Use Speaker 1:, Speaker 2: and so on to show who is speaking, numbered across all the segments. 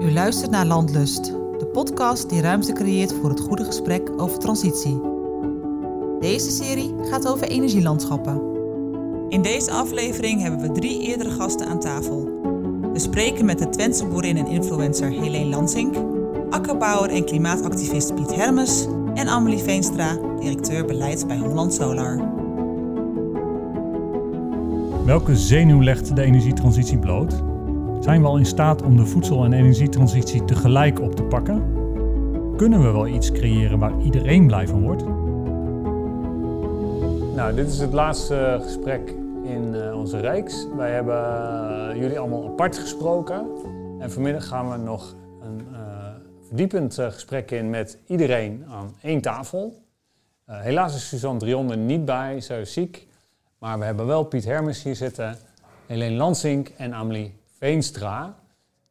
Speaker 1: U luistert naar Landlust, de podcast die ruimte creëert voor het goede gesprek over transitie. Deze serie gaat over energielandschappen. In deze aflevering hebben we drie eerdere gasten aan tafel. We spreken met de Twentse boerin en influencer Helene Lansink, akkerbouwer en klimaatactivist Piet Hermes en Amelie Veenstra, directeur beleid bij Holland Solar.
Speaker 2: Welke zenuw legt de energietransitie bloot? Zijn we al in staat om de voedsel- en energietransitie tegelijk op te pakken? Kunnen we wel iets creëren waar iedereen blij van wordt?
Speaker 3: Nou, dit is het laatste gesprek in uh, onze reeks. Wij hebben uh, jullie allemaal apart gesproken. En vanmiddag gaan we nog een uh, verdiepend gesprek in met iedereen aan één tafel. helaas is Suzanne Drion er niet bij, zij is ziek. Maar we hebben wel Piet Hermes hier zitten, Helene Lansink en Amelie Veenstra.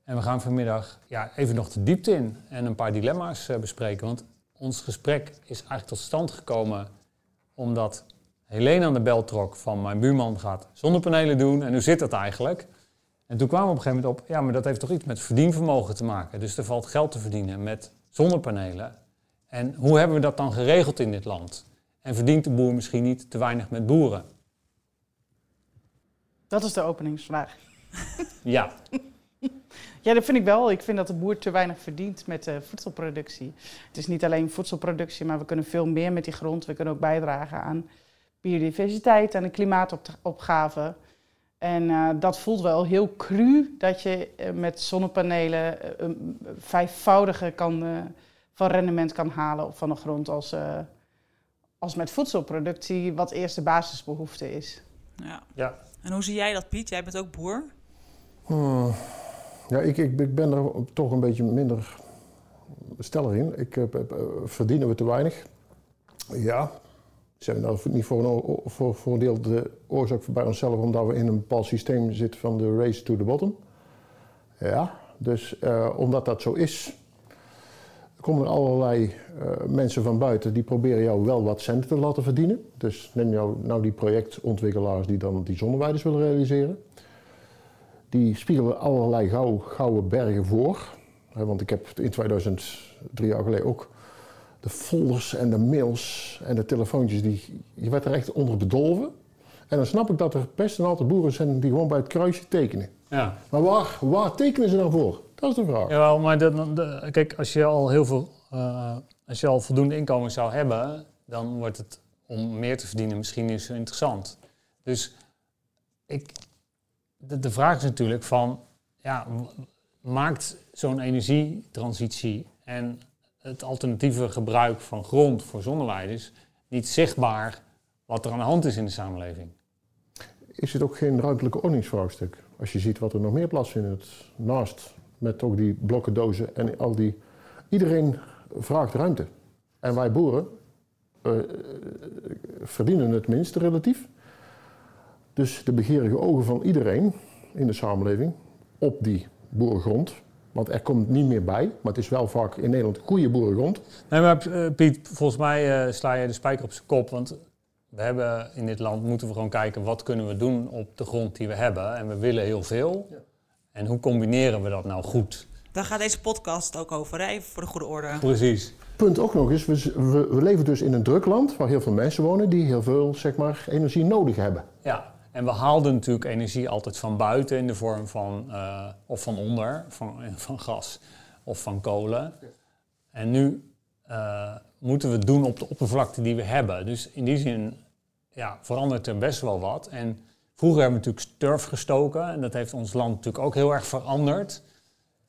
Speaker 3: En we gaan vanmiddag ja, even nog de diepte in en een paar dilemma's uh, bespreken. Want ons gesprek is eigenlijk tot stand gekomen omdat Helene aan de bel trok van mijn buurman gaat zonnepanelen doen. En hoe zit dat eigenlijk? En toen kwamen we op een gegeven moment op, ja, maar dat heeft toch iets met verdienvermogen te maken. Dus er valt geld te verdienen met zonnepanelen. En hoe hebben we dat dan geregeld in dit land? En verdient de boer misschien niet te weinig met boeren?
Speaker 4: Dat is de openingsvraag.
Speaker 3: Ja.
Speaker 4: Ja, dat vind ik wel. Ik vind dat de boer te weinig verdient met uh, voedselproductie. Het is niet alleen voedselproductie, maar we kunnen veel meer met die grond. We kunnen ook bijdragen aan biodiversiteit, aan de klimaatopgave. En uh, dat voelt wel heel cru dat je uh, met zonnepanelen een vijfvoudige kan, van rendement kan halen van de grond als, als met voedselproductie, wat eerst de basisbehoefte is.
Speaker 1: Ja. ja. En hoe zie jij dat, Piet? Jij bent ook boer.
Speaker 5: Ja, ik, ik, ik, ben er toch een beetje minder stellig in. Ik, uh, verdienen we te weinig? Ja. Zijn we nou niet voor een, voor, voor een deel de oorzaak bij onszelf omdat we in een bepaald systeem zitten van de race to the bottom? Ja. Dus uh, omdat dat zo is, komen er allerlei mensen van buiten die proberen jou wel wat centen te laten verdienen. Dus neem jou nou die projectontwikkelaars die dan die zonneweiders willen realiseren. Die spiegelen allerlei gouden bergen voor. want ik heb in 2003 jaar geleden ook de folders en de mails en de telefoontjes, die, je werd er echt onder bedolven. En dan snap ik dat er best een aantal boeren zijn die gewoon bij het kruisje tekenen. Ja. Maar waar, waar tekenen ze dan voor? Dat is de vraag.
Speaker 3: Ja, maar de, kijk, als je al heel veel, uh, als je al voldoende inkomen zou hebben, dan wordt het om meer te verdienen misschien niet zo interessant. Dus ik, de, de vraag is natuurlijk van, ja, maakt zo'n energietransitie en het alternatieve gebruik van grond voor zonneweiders niet zichtbaar wat er aan de hand is in de samenleving?
Speaker 5: Is het ook geen ruimtelijke ordeningsvraagstuk? Als je ziet wat er nog meer plaatsvindt naast met ook die blokkendozen en al die. Iedereen vraagt ruimte. En wij boeren uh, verdienen het minste relatief. Dus de begeerige ogen van iedereen in de samenleving op die boerengrond. Want er komt niet meer bij, maar het is wel vaak in Nederland goede boerengrond.
Speaker 3: Nee, maar uh, Piet, volgens mij uh, sla je de spijker op zijn kop. Want we hebben in dit land moeten we gewoon kijken wat kunnen we doen op de grond die we hebben. En we willen heel veel. Ja. En hoe combineren we dat nou goed?
Speaker 1: Daar gaat deze podcast ook over, even voor de goede orde.
Speaker 3: Precies.
Speaker 5: Punt ook nog eens, we, we, leven dus in een druk land waar heel veel mensen wonen die heel veel zeg maar, energie nodig hebben.
Speaker 3: Ja, en we haalden natuurlijk energie altijd van buiten in de vorm van, uh, of van onder, van, van gas of van kolen. En nu uh, moeten we het doen op de oppervlakte die we hebben. Dus in die zin ja, verandert er best wel wat. En Vroeger hebben we natuurlijk turf gestoken en dat heeft ons land natuurlijk ook heel erg veranderd.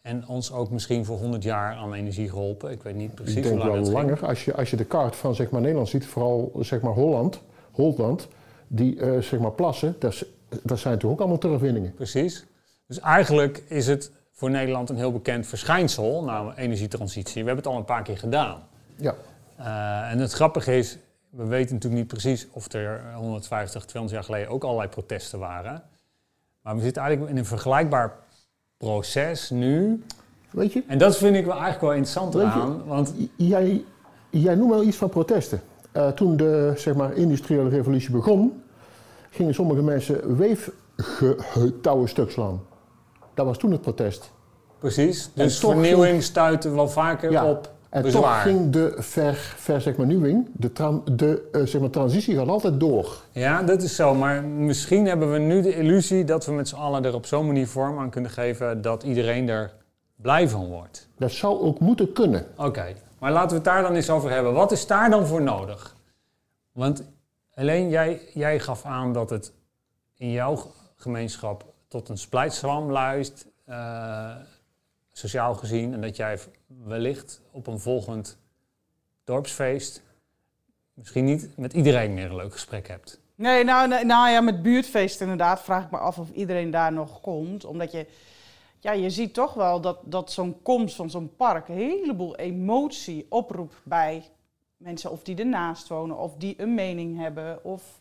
Speaker 3: En ons ook misschien voor 100 jaar aan energie geholpen. Ik weet niet precies
Speaker 5: Ik denk
Speaker 3: hoe lang
Speaker 5: wel langer. Als je, als je de kaart van zeg maar, Nederland ziet, vooral zeg maar, Holland, Holland, die uh, zeg maar, plassen, dat, dat zijn natuurlijk ook allemaal terugwinningen.
Speaker 3: Precies. Dus eigenlijk is het voor Nederland een heel bekend verschijnsel, namelijk energietransitie. We hebben het al een paar keer gedaan.
Speaker 5: Ja.
Speaker 3: Uh, en het grappige is, we weten natuurlijk niet precies of er 150, 200 jaar geleden ook allerlei protesten waren. Maar we zitten eigenlijk in een vergelijkbaar proces nu.
Speaker 5: Weet je?
Speaker 3: En dat vind ik wel eigenlijk wel interessant aan. Want...
Speaker 5: Jij, jij noemt wel iets van protesten. Uh, toen de zeg maar, industriële revolutie begon, gingen sommige mensen weefgetouwen stuk slaan. Dat was toen het protest.
Speaker 3: Precies. Dus vernieuwing stuit wel vaker
Speaker 5: Ja.
Speaker 3: op
Speaker 5: En
Speaker 3: bezwaar.
Speaker 5: toch ging de ver, ver zeg maar, nieuwing, de, tran- de eh, zeg maar, transitie gaat altijd door.
Speaker 3: Ja, dat is zo. Maar misschien hebben we nu de illusie dat we met z'n allen er op zo'n manier vorm aan kunnen geven dat iedereen er blij van wordt.
Speaker 5: Dat zou ook moeten kunnen.
Speaker 3: Oké, maar laten we het daar dan eens over hebben. Wat is daar dan voor nodig? Want alleen jij, jij gaf aan dat het in jouw gemeenschap tot een splijtswam luist, eh, sociaal gezien, en dat jij wellicht op een volgend dorpsfeest misschien niet met iedereen meer een leuk gesprek hebt.
Speaker 4: Nee, nou, nee, nou ja, met buurtfeest inderdaad vraag ik me af of iedereen daar nog komt. Omdat je, ja, je ziet toch wel dat, dat zo'n komst van zo'n park een heleboel emotie oproept bij mensen. Of die ernaast wonen, of die een mening hebben. Of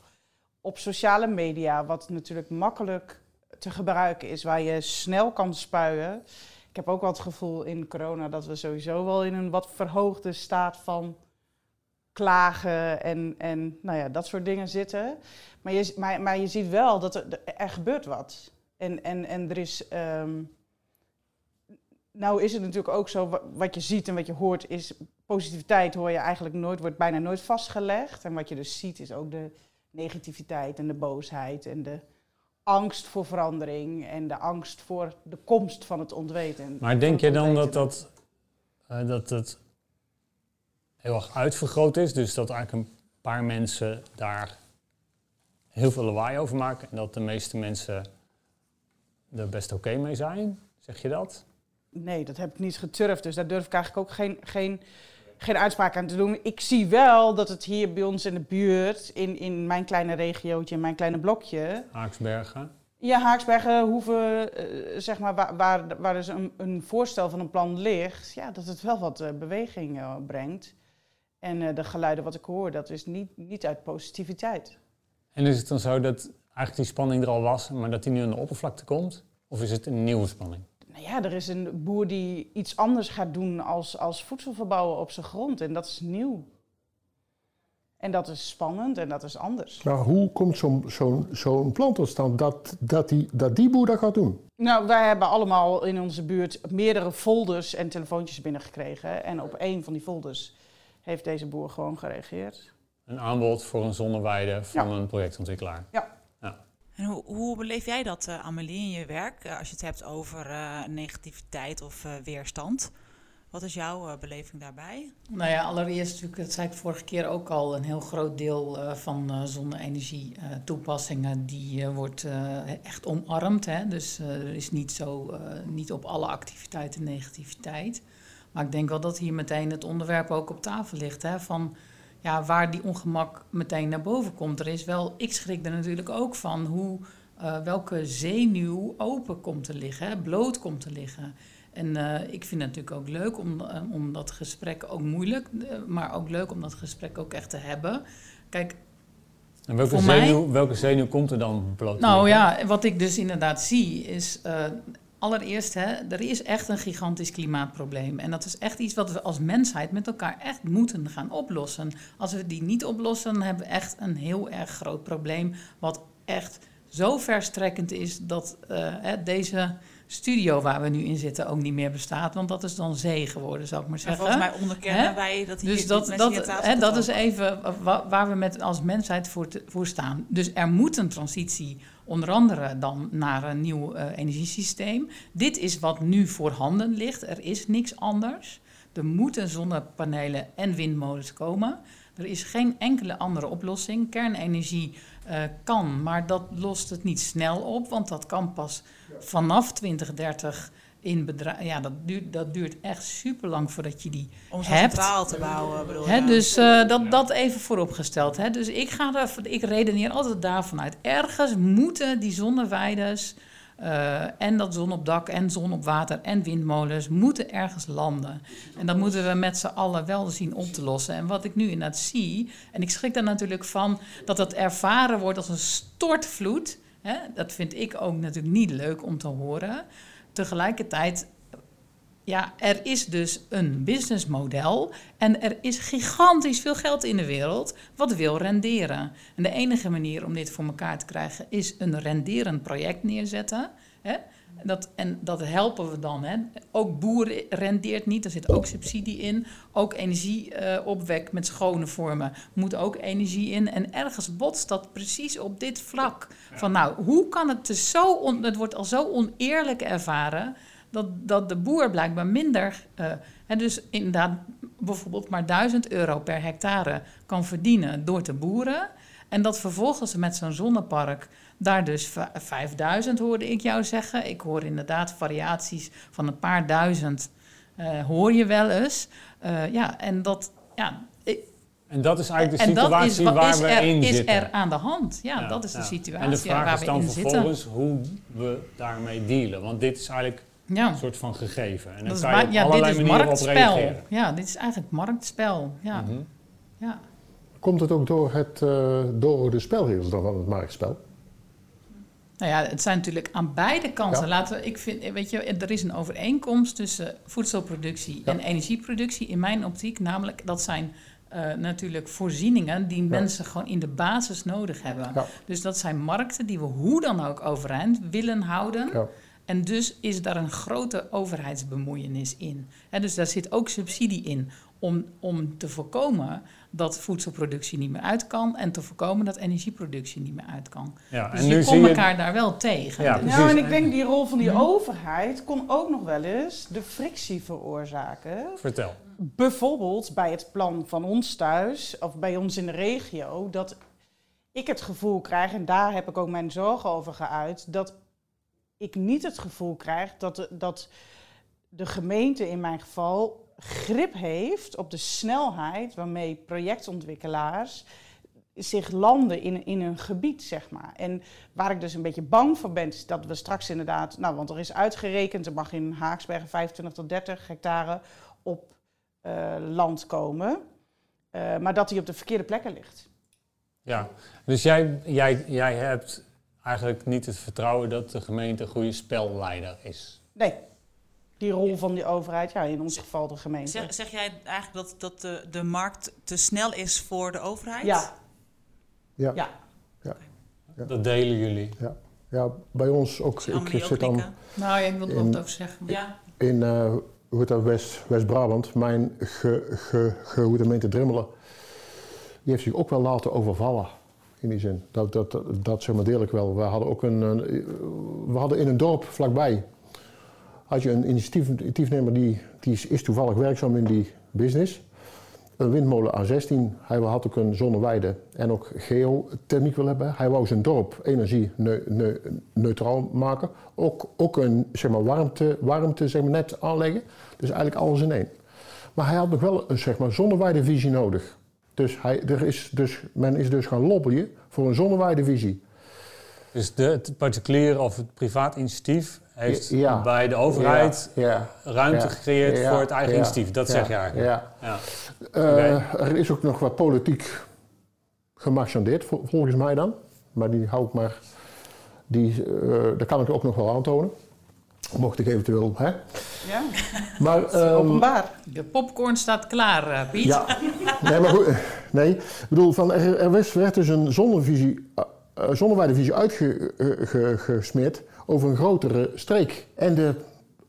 Speaker 4: op sociale media, wat natuurlijk makkelijk te gebruiken is, waar je snel kan spuien. Ik heb ook wel het gevoel in corona dat we sowieso wel in een wat verhoogde staat van klagen en, en nou ja, dat soort dingen zitten. Maar je, maar, maar je ziet wel dat er, er gebeurt wat. En, en, en er is. ehm, nou is het natuurlijk ook zo, wa- wat je ziet en wat je hoort, is positiviteit hoor je eigenlijk nooit, wordt bijna nooit vastgelegd. En wat je dus ziet is ook de negativiteit en de boosheid en de angst voor verandering en de angst voor de komst van het ontweten.
Speaker 3: Maar denk je dan dat dat, eh, dat het heel erg uitvergroot is? Dus dat eigenlijk een paar mensen daar heel veel lawaai over maken en dat de meeste mensen er best oké mee zijn? Zeg je dat?
Speaker 4: Nee, dat heb ik niet geturfd. Dus daar durf ik eigenlijk ook geen, geen, geen uitspraak aan te doen. Ik zie wel dat het hier bij ons in de buurt, in, in mijn kleine regiootje, in mijn kleine blokje.
Speaker 3: Haaksbergen?
Speaker 4: Ja, Haaksbergen hoeven, eh, zeg maar, waar, waar, waar dus een, een voorstel van een plan ligt, ja, dat het wel wat eh, beweging eh, brengt. En de geluiden wat ik hoor, dat is niet, niet uit positiviteit.
Speaker 3: En is het dan zo dat eigenlijk die spanning er al was, maar dat die nu aan de oppervlakte komt? Of is het een nieuwe spanning?
Speaker 4: Nou ja, er is een boer die iets anders gaat doen als, als voedsel verbouwen op zijn grond. En dat is nieuw. En dat is spannend en dat is anders.
Speaker 5: Maar hoe komt zo'n zo'n zo'n plan tot stand dat, dat, die, dat die boer dat gaat doen?
Speaker 4: Nou, wij hebben allemaal in onze buurt meerdere folders en telefoontjes binnengekregen. En op één van die folders heeft deze boer gewoon gereageerd.
Speaker 3: Een aanbod voor een zonneweide van
Speaker 4: Ja.
Speaker 3: een projectontwikkelaar.
Speaker 6: En hoe, beleef jij dat, eh, Amelie, in je werk? eh, als je het hebt over eh, negativiteit of weerstand. Wat is jouw beleving daarbij?
Speaker 7: Nou ja, allereerst natuurlijk, dat zei ik vorige keer ook al, een heel groot deel van zonne-energie toepassingen die wordt echt omarmd. Hè? Dus er is niet zo, niet op alle activiteiten negativiteit. Maar ik denk wel dat hier meteen het onderwerp ook op tafel ligt. Hè? Van ja, waar die ongemak meteen naar boven komt. Er is wel, ik schrik er natuurlijk ook van hoe, eh, welke zenuw open komt te liggen, hè? bloot komt te liggen. En eh, ik vind het natuurlijk ook leuk om, eh, om dat gesprek ook moeilijk, maar ook leuk om dat gesprek ook echt te hebben. Kijk,
Speaker 3: En welke
Speaker 7: Voor mij-
Speaker 3: zenuw, welke zenuw komt er dan bloot? te
Speaker 7: nou ja, wat ik dus inderdaad zie is. Allereerst, hè, er is echt een gigantisch klimaatprobleem. En dat is echt iets wat we als mensheid met elkaar echt moeten gaan oplossen. Als we die niet oplossen, dan hebben we echt een heel erg groot probleem. Wat echt zo verstrekkend is dat eh, hè, deze studio waar we nu in zitten ook niet meer bestaat. Want dat is dan zee geworden, zou ik maar
Speaker 6: En
Speaker 7: zeggen.
Speaker 6: volgens mij onderkennen wij dat hier
Speaker 7: Dus dat, dat,
Speaker 6: hier
Speaker 7: hè, dat is even wa- waar we met als mensheid voor, te- voor staan. Dus er moet een transitie, onder andere dan naar een nieuw eh, energiesysteem. Dit is wat nu voorhanden ligt. Er is niks anders. Er moeten zonnepanelen en windmolens komen. Er is geen enkele andere oplossing. Kernenergie eh, kan, maar dat lost het niet snel op, want dat kan pas vanaf 2030 in bedrijf. Ja, dat duurt, dat duurt echt super lang voordat je die
Speaker 6: Om zo'n
Speaker 7: hebt.
Speaker 6: centraal te bouwen, bedoel
Speaker 7: Hè, dus eh, dat, dat even vooropgesteld. Hè. Dus ik, ga er, ik redeneer altijd daarvan uit. Ergens moeten die zonneweides eh, en dat zon op dak en zon op water en windmolens moeten ergens landen. En dat moeten we met z'n allen wel zien op te lossen. En wat ik nu inderdaad zie, en ik schrik daar natuurlijk van dat dat ervaren wordt als een stortvloed. Hè. Dat vind ik ook natuurlijk niet leuk om te horen. Tegelijkertijd ja, er is dus een businessmodel en er is gigantisch veel geld in de wereld wat wil renderen. En de enige manier om dit voor elkaar te krijgen is een renderend project neerzetten. Hè? Dat, en dat helpen we dan. Hè. Ook boeren rendeert niet, er zit ook subsidie in. Ook energieopwek met schone vormen moet ook energie in. En ergens botst dat precies op dit vlak. Van nou, hoe kan het dus zo... On, het wordt al zo oneerlijk ervaren... dat, dat de boer blijkbaar minder... Uh, hè, dus inderdaad bijvoorbeeld maar 1000 euro per hectare kan verdienen door te boeren... En dat vervolgens met zo'n zonnepark daar dus 5000 hoorde ik jou zeggen. Ik hoor inderdaad variaties van een paar duizend, uh, hoor je wel eens. Uh, ja, en dat, ja... Ik,
Speaker 3: en dat is eigenlijk de situatie is, waar
Speaker 7: is
Speaker 3: we
Speaker 7: er,
Speaker 3: in
Speaker 7: is
Speaker 3: zitten.
Speaker 7: is er aan de hand. Ja, ja dat is de situatie
Speaker 3: en de vraag
Speaker 7: waar
Speaker 3: is
Speaker 7: we
Speaker 3: dan vervolgens
Speaker 7: zitten.
Speaker 3: hoe we daarmee dealen. Want dit is eigenlijk
Speaker 7: ja.
Speaker 3: een soort van gegeven. En dan kan
Speaker 7: is,
Speaker 3: je op
Speaker 7: ja, dit
Speaker 3: allerlei
Speaker 7: is
Speaker 3: manieren op
Speaker 7: marktspel.
Speaker 3: reageren.
Speaker 7: Ja, dit is eigenlijk marktspel. Ja.
Speaker 3: Mhm.
Speaker 7: ja.
Speaker 5: Komt het ook door, het, uh, door de spelregels dan van het marktspel?
Speaker 7: Nou ja, het zijn natuurlijk aan beide kanten.
Speaker 5: Ja.
Speaker 7: Laten we, ik vind, weet je, er is een overeenkomst tussen voedselproductie
Speaker 5: Ja.
Speaker 7: en energieproductie in mijn optiek. Namelijk, dat zijn eh, natuurlijk voorzieningen die mensen gewoon in de basis nodig hebben. Dus dat zijn markten die we hoe dan ook overeind willen houden. En dus is daar een grote overheidsbemoeienis in. Hè, dus daar zit ook subsidie in om, om te voorkomen dat voedselproductie niet meer uit kan en te voorkomen dat energieproductie niet meer uit kan.
Speaker 3: Ja,
Speaker 7: Dus
Speaker 3: en
Speaker 7: je
Speaker 3: nu
Speaker 7: komt
Speaker 3: zie je...
Speaker 7: elkaar daar wel tegen.
Speaker 3: Ja,
Speaker 7: Dus-.
Speaker 4: Nou, en ik denk die rol van die
Speaker 7: Mhm.
Speaker 4: overheid kon ook nog wel eens de frictie veroorzaken.
Speaker 3: Vertel.
Speaker 4: Bijvoorbeeld bij het plan van ons thuis, of bij ons in de regio, dat ik het gevoel krijg, en daar heb ik ook mijn zorgen over geuit, dat ik niet het gevoel krijg dat de, dat de gemeente in mijn geval grip heeft op de snelheid waarmee projectontwikkelaars zich landen in, in een gebied, zeg maar. En waar ik dus een beetje bang voor ben, is dat we straks inderdaad... Nou, want er is uitgerekend, er mag in Haaksbergen 25 tot 30 hectare op eh, land komen. Eh, maar dat die op de verkeerde plekken ligt.
Speaker 3: Ja, dus jij, jij, jij hebt eigenlijk niet het vertrouwen dat de gemeente een goede spelleider is.
Speaker 4: Nee, die rol van die overheid, ja, in ons geval de gemeente.
Speaker 6: Zeg, zeg jij eigenlijk dat, dat de, de markt te snel is voor de overheid?
Speaker 4: Ja,
Speaker 5: Ja,
Speaker 4: ja.
Speaker 3: Dat delen jullie.
Speaker 5: ja bij ons ook.
Speaker 6: Ik ook
Speaker 5: zit dan.
Speaker 7: Nou, ja, ik wilde over zeggen. maar-
Speaker 6: Ja,
Speaker 5: in eh, hoe dat, West, West-Brabant. Mijn ge, ge, ge, gemeente Drimmelen, die heeft zich ook wel laten overvallen. In die zin. Dat, dat, dat, dat zeg maar deel ik wel. We hadden ook een, een- we hadden in een dorp vlakbij, had je een initiatief, initiatiefnemer die, die is, toevallig werkzaam in die business. Een windmolen A16. Hij had ook een zonneweide en ook geothermiek willen hebben. Hij wou zijn dorp energie-neutraal maken. Ook, ook een zeg maar, warmte, warmte zeg maar, net aanleggen. Dus eigenlijk alles in één. Maar hij had nog wel een zeg maar, zonneweidevisie nodig. Dus, hij, er is dus men is dus gaan lobbyen voor een zonneweidevisie.
Speaker 3: Dus de, het particulier of het privaat initiatief heeft
Speaker 5: Ja.
Speaker 3: bij de overheid
Speaker 5: Ja,
Speaker 3: ruimte
Speaker 5: Ja.
Speaker 3: gecreëerd
Speaker 5: Ja.
Speaker 3: voor het eigen
Speaker 5: Ja.
Speaker 3: initiatief. Dat
Speaker 5: ja,
Speaker 3: zeg je eigenlijk.
Speaker 5: Ja.
Speaker 3: Ja.
Speaker 5: Eh. Er is ook nog wat politiek gemarchandeerd, vol- volgens mij dan. Maar die hou ik maar. Die, eh dat kan ik ook nog wel aantonen. Mocht ik eventueel. Hè?
Speaker 4: ja.
Speaker 5: Maar, ehm,
Speaker 4: openbaar.
Speaker 7: De popcorn staat klaar, eh, Piet.
Speaker 5: ja. Nee, maar goed. Nee, ik bedoel, van, er, er werd dus een zonnevisie, zonneweidevisie uitgesmeerd over een grotere streek. En de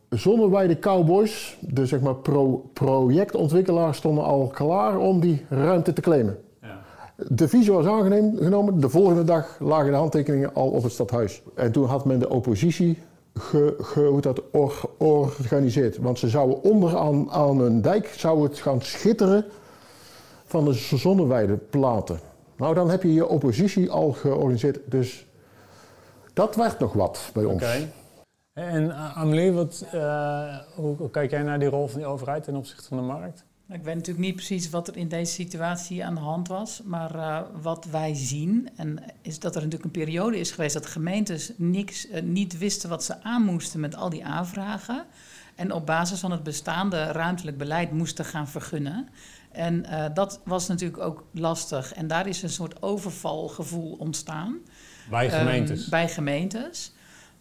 Speaker 5: zonneweide cowboys, de zeg maar pro projectontwikkelaars, stonden al klaar om die ruimte te claimen.
Speaker 3: Ja.
Speaker 5: De visie was aangenomen. De volgende dag lagen de handtekeningen al op het stadhuis. En toen had men de oppositie ge, ge- hoe dat, or-. Want ze zouden onderaan aan een dijk zou het gaan schitteren van de zonneweideplaten. Nou, dan heb je je oppositie al georganiseerd. Dus dat werd nog wat bij ons.
Speaker 3: Oké. En eh, Amelie, wat, eh, hoe, hoe kijk jij naar die rol van die overheid ten opzichte van de markt?
Speaker 7: Ik weet natuurlijk niet precies wat er in deze situatie aan de hand was. Maar eh, wat wij zien, en is dat er natuurlijk een periode is geweest dat gemeentes niks, niet wisten wat ze aan moesten met al die aanvragen. En op basis van het bestaande ruimtelijk beleid moesten gaan vergunnen. En eh, dat was natuurlijk ook lastig. En daar is een soort overvalgevoel ontstaan.
Speaker 3: Bij
Speaker 7: Ehm,
Speaker 3: gemeentes.
Speaker 7: bij gemeentes.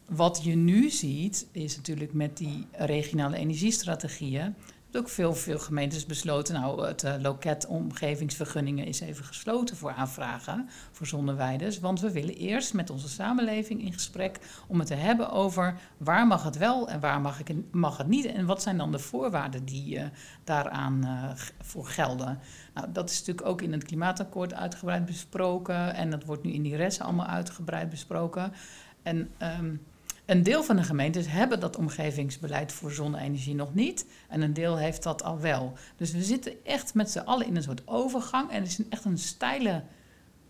Speaker 7: Wat je nu ziet, is natuurlijk met die regionale energiestrategieën, ook veel, veel gemeentes besloten, nou het uh, loket omgevingsvergunningen is even gesloten voor aanvragen voor zonneweiders. Want we willen eerst met onze samenleving in gesprek om het te hebben over waar mag het wel en waar mag, ik, mag het niet. En wat zijn dan de voorwaarden die uh, daaraan uh, voor gelden. Nou, dat is natuurlijk ook in het klimaatakkoord uitgebreid besproken. En dat wordt nu in die resten allemaal uitgebreid besproken. En um, een deel van de gemeentes hebben dat omgevingsbeleid voor zonne-energie nog niet. En een deel heeft dat al wel. Dus we zitten echt met z'n allen in een soort overgang. En er is echt een steile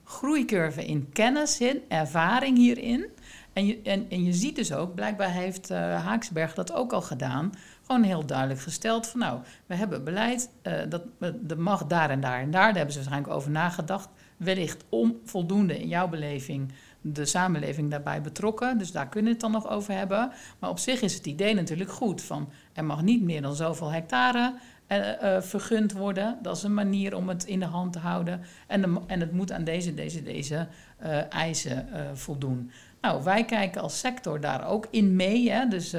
Speaker 7: groeicurve in kennis, in ervaring hierin. En je, en, en je ziet dus ook, blijkbaar heeft uh, Haaksberg dat ook al gedaan. Gewoon heel duidelijk gesteld van nou, we hebben beleid, uh, dat, dat mag daar en daar en daar. Daar hebben ze waarschijnlijk over nagedacht. Wellicht onvoldoende in jouw beleving de samenleving daarbij betrokken. Dus daar kunnen we het dan nog over hebben. Maar op zich is het idee natuurlijk goed. Van er mag niet meer dan zoveel hectare uh, uh, vergund worden. Dat is een manier om het in de hand te houden. En, en het moet aan deze, deze, deze uh, eisen voldoen. Nou, wij kijken als sector daar ook in mee. Hè? Dus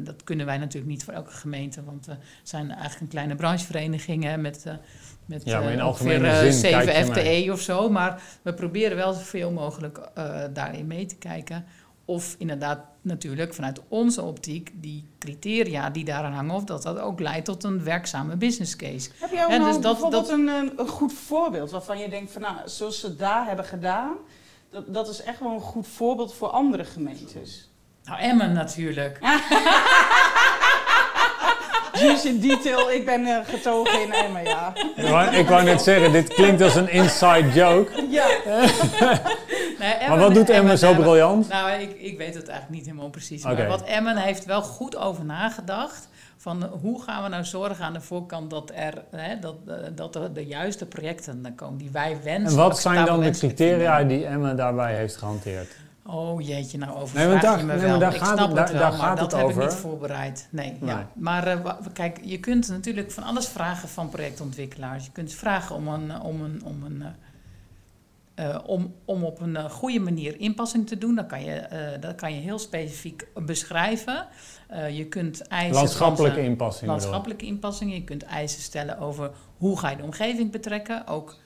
Speaker 7: dat kunnen wij natuurlijk niet voor elke gemeente. Want we zijn eigenlijk een kleine branchevereniging hè, met met
Speaker 3: ja, maar in
Speaker 7: uh, ongeveer,
Speaker 3: zin
Speaker 7: 7 FTE of zo. Maar we proberen wel zoveel mogelijk uh, daarin mee te kijken. Of inderdaad natuurlijk vanuit onze optiek die criteria die daaraan hangen... of dat dat ook leidt tot een werkzame business case.
Speaker 4: Heb jij ook nou dus dat, bijvoorbeeld dat, een, een goed voorbeeld waarvan je denkt... van nou, zoals ze daar hebben gedaan... Dat, dat is echt wel een goed voorbeeld voor andere gemeentes.
Speaker 7: Nou, Emmen natuurlijk.
Speaker 4: Juice in detail, ik ben uh, getogen in Emmen, ja.
Speaker 3: Ik wou, ik wou net zeggen, dit klinkt als een inside joke.
Speaker 4: Ja.
Speaker 7: nee, Emmen,
Speaker 3: maar wat doet Emmen, zo briljant?
Speaker 7: Nou, ik, ik weet het eigenlijk niet helemaal precies. Okay. Maar wat Emmen heeft wel goed over nagedacht van hoe gaan we nou zorgen aan de voorkant dat er hè, dat, dat er de juiste projecten komen die wij wensen.
Speaker 3: En wat zijn dan de criteria die Emmen daarbij heeft gehanteerd?
Speaker 7: Oh jeetje, nou overvraag nee, daar, je me
Speaker 3: nee,
Speaker 7: wel.
Speaker 3: Daar
Speaker 7: ik
Speaker 3: gaat
Speaker 7: snap
Speaker 3: het,
Speaker 7: het wel,
Speaker 3: daar,
Speaker 7: maar dat heb
Speaker 3: over.
Speaker 7: ik niet voorbereid. Nee, nee. Ja. Maar uh, kijk, je kunt natuurlijk van alles vragen van projectontwikkelaars. Je kunt vragen om, een, om, een, om, een, uh, uh, om, om op een goede manier inpassing te doen. Dat kan je, dat kan je heel specifiek beschrijven. je kunt eisen...
Speaker 3: Landschappelijke inpassing.
Speaker 7: Landschappelijke inpassingen. Je kunt eisen stellen over hoe ga je de omgeving betrekken. Ook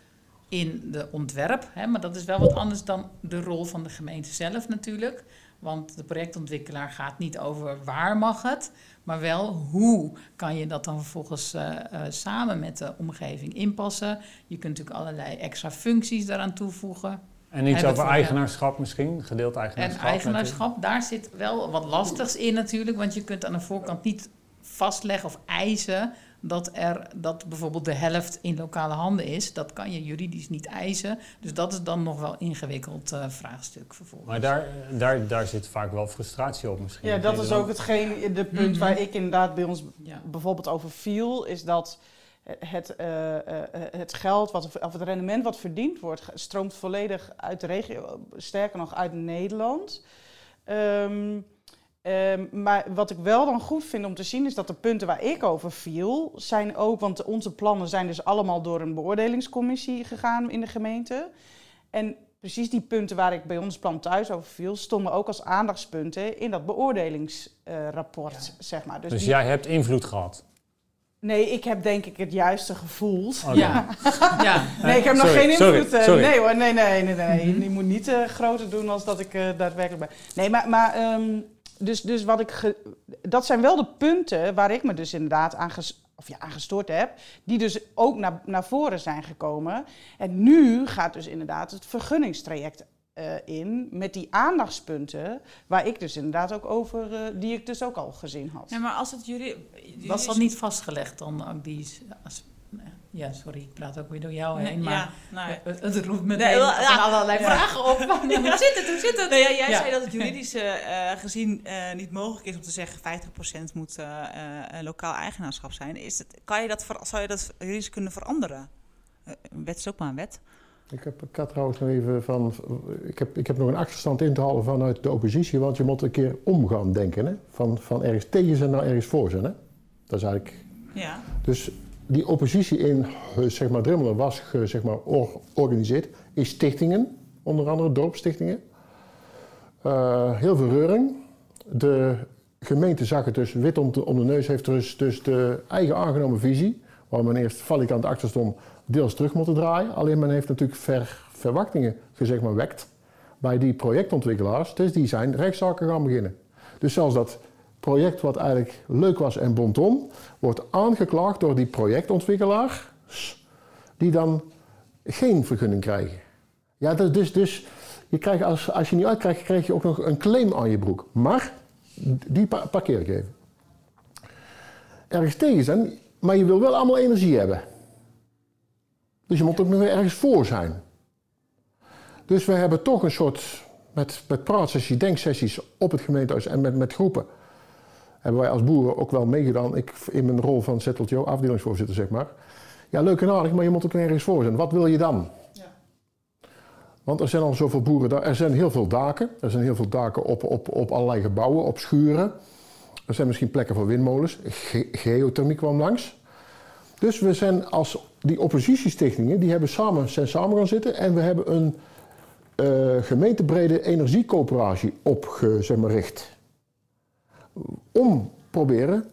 Speaker 7: in de ontwerp. Hè, maar dat is wel wat anders dan de rol van de gemeente zelf natuurlijk. Want de projectontwikkelaar gaat niet over waar mag het, maar wel hoe kan je dat dan vervolgens uh, uh, samen met de omgeving inpassen. Je kunt natuurlijk allerlei extra functies daaraan toevoegen.
Speaker 3: En iets over eigenaarschap misschien, gedeeld eigenaarschap.
Speaker 7: En eigenaarschap, daar zit wel wat lastigs in natuurlijk, want je kunt aan de voorkant niet vastleggen of eisen dat, er, dat bijvoorbeeld de helft in lokale handen is. Dat kan je juridisch niet eisen. Dus dat is dan nog wel een ingewikkeld uh, vraagstuk vervolgens.
Speaker 3: Maar daar, daar, daar zit vaak wel frustratie op misschien.
Speaker 4: Ja, dat is ook hetgeen, de punt mm-hmm. waar ik inderdaad bij ons ja. bijvoorbeeld over viel. Is dat het, uh, uh, het geld, wat, of het rendement wat verdiend wordt, stroomt volledig uit de regio. Sterker nog uit Nederland. Um, Um, maar wat ik wel dan goed vind om te zien is dat de punten waar ik over viel, zijn ook, want onze plannen zijn dus allemaal door een beoordelingscommissie gegaan in de gemeente. En precies die punten waar ik bij ons plan thuis over viel, stonden ook als aandachtspunten in dat beoordelingsrapport, uh, ja. zeg maar.
Speaker 3: Dus, dus die... jij hebt invloed gehad?
Speaker 4: Nee, ik heb denk ik het juiste gevoeld.
Speaker 7: Okay. Ja. ja.
Speaker 4: Nee, ik heb
Speaker 3: sorry,
Speaker 4: nog geen invloed.
Speaker 3: Sorry, sorry.
Speaker 4: Nee hoor, nee, nee, nee. nee. Mm-hmm. Je moet niet uh, groter doen als dat ik uh, daadwerkelijk ben. Nee, maar, maar um, dus, dus wat ik ge, dat zijn wel de punten waar ik me dus inderdaad aan, ges, of ja, aan gestoord heb. Die dus ook naar, naar voren zijn gekomen. En nu gaat dus inderdaad het vergunningstraject uh, in. Met die aandachtspunten. Waar ik dus inderdaad ook over. Uh, die ik dus ook al gezien had.
Speaker 6: Ja, maar als het jullie.
Speaker 7: Was dat niet vastgelegd dan? Die, als, ja, sorry, ik praat ook weer door jou heen. Nee, maar ja, nou, het, het roept meteen nee, ja, allerlei ja. vragen op.
Speaker 6: Hoe zit het? Hoe zit het? Nee, ja, jij zei dat het juridisch uh, gezien uh, niet mogelijk is om te zeggen 50% moet uh, lokaal eigenaarschap zijn. Is het, kan je dat, zou je dat juridisch kunnen veranderen? Een wet is ook maar een wet.
Speaker 5: Ik, heb, ik had trouwens nog even van. Ik heb, ik heb nog een achterstand in te halen vanuit de oppositie, want je moet een keer omgaan denken. Hè? Van, van ergens tegen zijn naar ergens voor zijn. Hè? Dat is eigenlijk.
Speaker 6: Ja.
Speaker 5: Dus die oppositie in zeg maar, Drimmelen was zeg maar, georganiseerd in stichtingen, onder andere dorpsstichtingen. Uh, heel veel reuring. De gemeente zag het dus wit om de, om de neus, heeft dus, dus de eigen aangenomen visie, waar men eerst valikant achter stond, deels terug moeten draaien. Alleen men heeft natuurlijk ver, verwachtingen gezegd maar wekt bij die projectontwikkelaars. Dus die zijn rechtszaken gaan beginnen. Dus zelfs dat project wat eigenlijk leuk was en bonton, wordt aangeklaagd door die projectontwikkelaar, die dan geen vergunning krijgen. Ja, dus, dus, je krijgt als, als je niet uitkrijgt, krijg je ook nog een claim aan je broek. Maar, die parkeer ik. Ergens tegen zijn, maar je wil wel allemaal energie hebben. Dus je moet ook nog weer ergens voor zijn. Dus we hebben toch een soort, met, met praatsessies, denksessies op het gemeentehuis en met, met groepen, hebben wij als boeren ook wel meegedaan. Ik in mijn rol van ZLTO, afdelingsvoorzitter zeg maar. Ja, leuk en aardig, maar je moet ook ergens voor zijn. Wat wil je dan? Ja. Want er zijn al zoveel boeren daar. Er zijn heel veel daken. Er zijn heel veel daken op, op, op allerlei gebouwen, op schuren. Er zijn misschien plekken voor windmolens. geothermie kwam langs. Dus we zijn als die oppositiestichtingen, die hebben samen, zijn samen gaan zitten en we hebben een uh, gemeentebrede energiecoöperatie opgericht. Om proberen.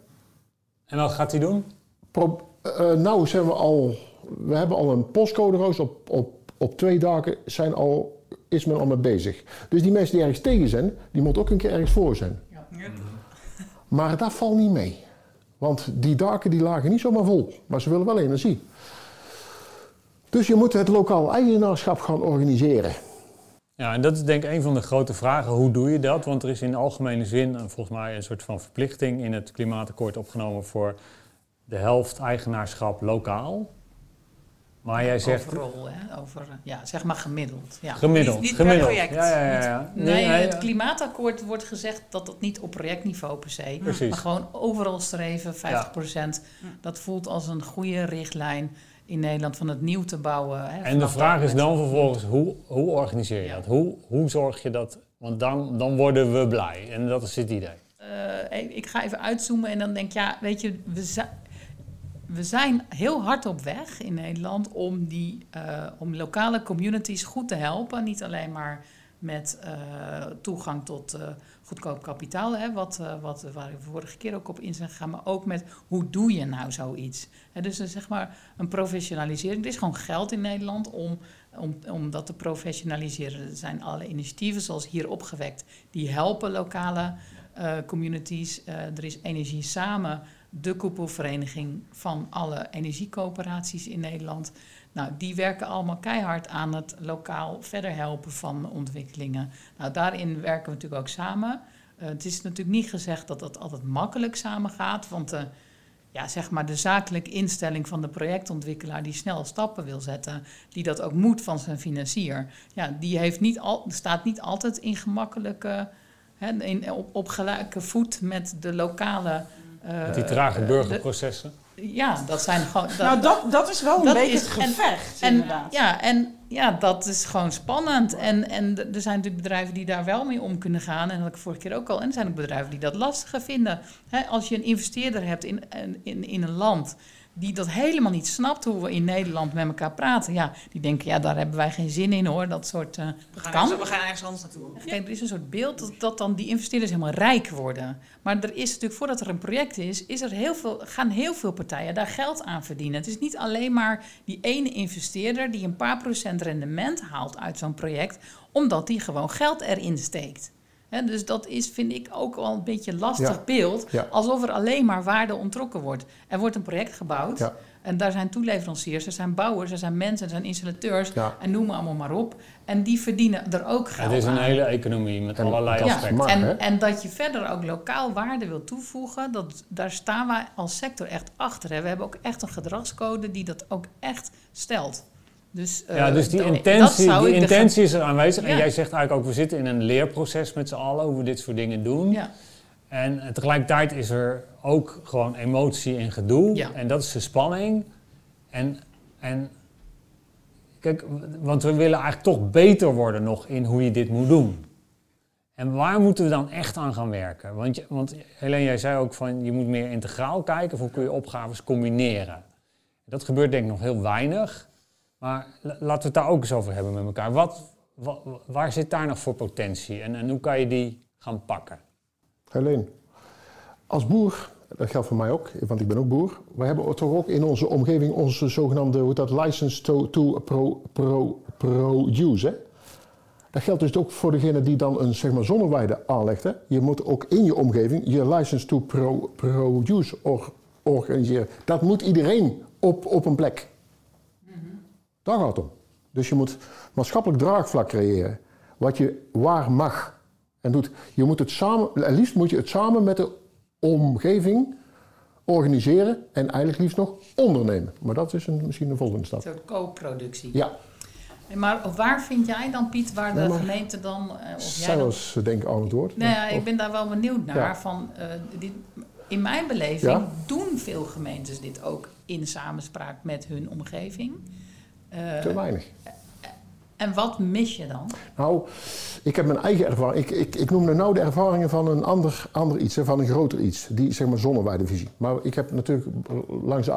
Speaker 3: En wat gaat hij doen?
Speaker 5: Pro, uh, nou, zijn we al. We hebben al een postcode op, op, op twee dagen zijn al, is men al mee bezig. Dus die mensen die ergens tegen zijn, die moeten ook een keer ergens voor zijn. Ja. Maar dat valt niet mee. Want die daken die lagen niet zomaar vol, maar ze willen wel energie. Dus je moet het lokaal eigenaarschap gaan organiseren.
Speaker 3: Ja, en dat is denk ik een van de grote vragen. Hoe doe je dat? Want er is in algemene zin volgens mij een soort van verplichting in het klimaatakkoord opgenomen voor de helft eigenaarschap lokaal. Maar jij zegt...
Speaker 7: Overal, hè? Over, ja, zeg maar gemiddeld. Ja.
Speaker 3: Gemiddeld,
Speaker 6: niet, niet
Speaker 3: gemiddeld.
Speaker 6: project.
Speaker 3: Ja, ja, ja.
Speaker 7: Nee, nee, het klimaatakkoord wordt gezegd dat dat niet op projectniveau per se,
Speaker 3: Precies.
Speaker 7: maar gewoon overal streven, 50%. Dat voelt als een goede richtlijn in Nederland van het nieuw te bouwen. Hè,
Speaker 3: en de vraag is dan vervolgens, hoe, hoe organiseer je dat? Hoe, hoe zorg je dat? Want dan, dan worden we blij. En dat is het idee.
Speaker 7: Uh, ik ga even uitzoomen en dan denk ik, ja, weet je, we, zijn we zijn heel hard op weg in Nederland om, die, uh, om lokale communities goed te helpen. Niet alleen maar met uh, toegang tot uh, goedkoop kapitaal, hè, wat, wat, waar we vorige keer ook op in zijn gegaan, maar ook met hoe doe je nou zoiets. Hè, dus zeg maar een professionalisering. Er is gewoon geld in Nederland om, om, om dat te professionaliseren. Er zijn alle initiatieven, zoals hier opgewekt, die helpen lokale communities. er is Energie Samen de koepelvereniging van alle energiecoöperaties in Nederland. Nou, die werken allemaal keihard aan het lokaal verder helpen van ontwikkelingen. Nou, daarin werken we natuurlijk ook samen. Uh, het is natuurlijk niet gezegd dat dat altijd makkelijk samen gaat, want uh, ja, zeg maar de zakelijke instelling van de projectontwikkelaar die snel stappen wil zetten, die dat ook moet van zijn financier, ja, die heeft niet al, staat niet altijd in gemakkelijke, hè, in, op, op gelijke voet met de lokale
Speaker 3: met die trage eh, burgerprocessen.
Speaker 7: Ja, dat zijn gewoon. Dat,
Speaker 4: nou, dat, dat is wel een beetje het gevecht,
Speaker 7: en,
Speaker 4: inderdaad.
Speaker 7: Ja, en ja, dat is gewoon spannend. En, en er zijn natuurlijk bedrijven die daar wel mee om kunnen gaan. En dat ik vorige keer ook al. En er zijn ook bedrijven die dat lastiger vinden. als je een investeerder hebt in, in, in een land die dat helemaal niet snapt hoe we in Nederland met elkaar praten. Ja, die denken, ja, daar hebben wij geen zin in hoor. Dat soort. Uh,
Speaker 6: we, gaan kan. we gaan ergens anders naartoe.
Speaker 7: Er is een soort beeld dat, dat dan die investeerders helemaal rijk worden. Maar er is natuurlijk, voordat er een project is, is er heel veel, gaan heel veel partijen daar geld aan verdienen. Het is niet alleen maar die ene investeerder die een paar procent rendement haalt uit zo'n project, omdat die gewoon geld erin steekt dus dat is, vind ik, ook wel een beetje een lastig beeld. Alsof er alleen maar waarde ontrokken wordt. Er wordt een project gebouwd. Ja. En daar zijn toeleveranciers, er zijn bouwers, er zijn mensen, er zijn installateurs. En noem maar allemaal maar op. En die verdienen er ook geld
Speaker 3: Het is een hele economie met allerlei aspecten.
Speaker 7: En, en, dat je verder ook lokaal waarde wil toevoegen, dat, daar staan wij als sector echt achter. Hè. We hebben ook echt een gedragscode die dat ook echt stelt. Dus,
Speaker 3: uh, ja, dus die intentie, die intentie is er aanwezig. En jij zegt eigenlijk ook, we zitten in een leerproces met z'n allen hoe we dit soort dingen doen. Ja. En tegelijkertijd is er ook gewoon emotie en gedoe. Ja. En dat is de spanning. En, en kijk, want we willen eigenlijk toch beter worden nog in hoe je dit moet doen. En waar moeten we dan echt aan gaan werken? Want, je, want Helene, jij zei ook van je moet meer integraal kijken of hoe kun je opgaves combineren. Dat gebeurt denk ik nog heel weinig. Maar laten we het daar ook eens over hebben met elkaar. Wat, waar zit daar nog voor potentie en, en hoe kan je die gaan pakken?
Speaker 5: Helene, als boer, dat geldt voor mij ook, want ik ben ook boer. We hebben toch ook in onze omgeving onze zogenaamde, hoe dat, license to, to pro, pro, produce. Hè? Dat geldt dus ook voor degene die dan een zeg maar, zonneweide aanlegt. Je moet ook in je omgeving je license to pro, produce or, organiseren. Dat moet iedereen op, op een plek. Daar gaat het om. Dus je moet maatschappelijk draagvlak creëren. Wat je waar mag en doet. Je moet het samen, en liefst moet je het samen met de omgeving organiseren en eigenlijk liefst nog ondernemen. Maar dat is een, misschien een volgende stap.
Speaker 7: Een soort co-productie.
Speaker 5: Ja,
Speaker 7: Maar waar vind jij dan, Piet, waar de
Speaker 5: maar-
Speaker 7: gemeente dan... eh, of jij dan
Speaker 5: zelfs denk ik aan het woord.
Speaker 7: Nou ja,
Speaker 5: Of-
Speaker 7: ik ben daar wel benieuwd naar.
Speaker 5: Ja.
Speaker 7: Van, eh, dit, in mijn beleving
Speaker 5: Ja.
Speaker 7: doen veel gemeentes dit ook in samenspraak met hun omgeving. Eh,
Speaker 5: Te weinig.
Speaker 7: en wat mis je dan?
Speaker 5: Nou, ik heb mijn eigen ervaring. Ik, ik, ik noemde nou de ervaringen van een ander, ander iets, van een groter iets. Die zeg maar zonneweidevisie. Maar ik heb natuurlijk langs de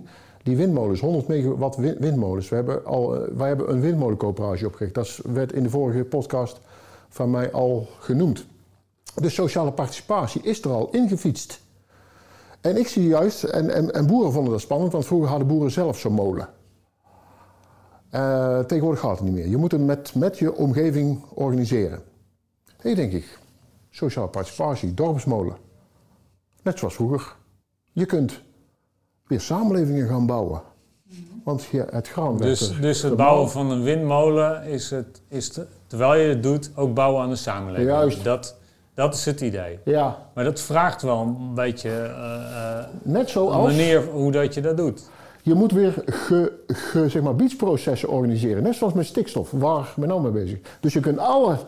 Speaker 5: A16 die windmolens, 100 megawatt win- windmolens. We hebben al, eh, wij hebben een windmolencoöperatie opgericht. Dat werd in de vorige podcast van mij al genoemd. De sociale participatie is er al ingefietst. En ik zie juist, en, en, en boeren vonden dat spannend, want vroeger hadden boeren zelf zo'n molen. Eh, tegenwoordig gaat het niet meer. Je moet het met, met je omgeving organiseren. Hé, denk ik. Sociale participatie, dorpsmolen. Net zoals vroeger. Je kunt weer samenlevingen gaan bouwen. Want ja, het graan
Speaker 3: Dus,
Speaker 5: er
Speaker 3: dus het bouwen van een windmolen is, het, is te- terwijl je het doet, ook bouwen aan de samenleving.
Speaker 5: Juist.
Speaker 3: Dat, dat is het idee.
Speaker 5: Ja,
Speaker 3: Maar dat vraagt wel een beetje eh,
Speaker 5: net
Speaker 3: een manier hoe dat je dat doet.
Speaker 5: Je moet weer ge, ge, zeg maar, beachprocessen organiseren. Net zoals met stikstof, waar ik ben nou mee bezig. Dus je kunt alle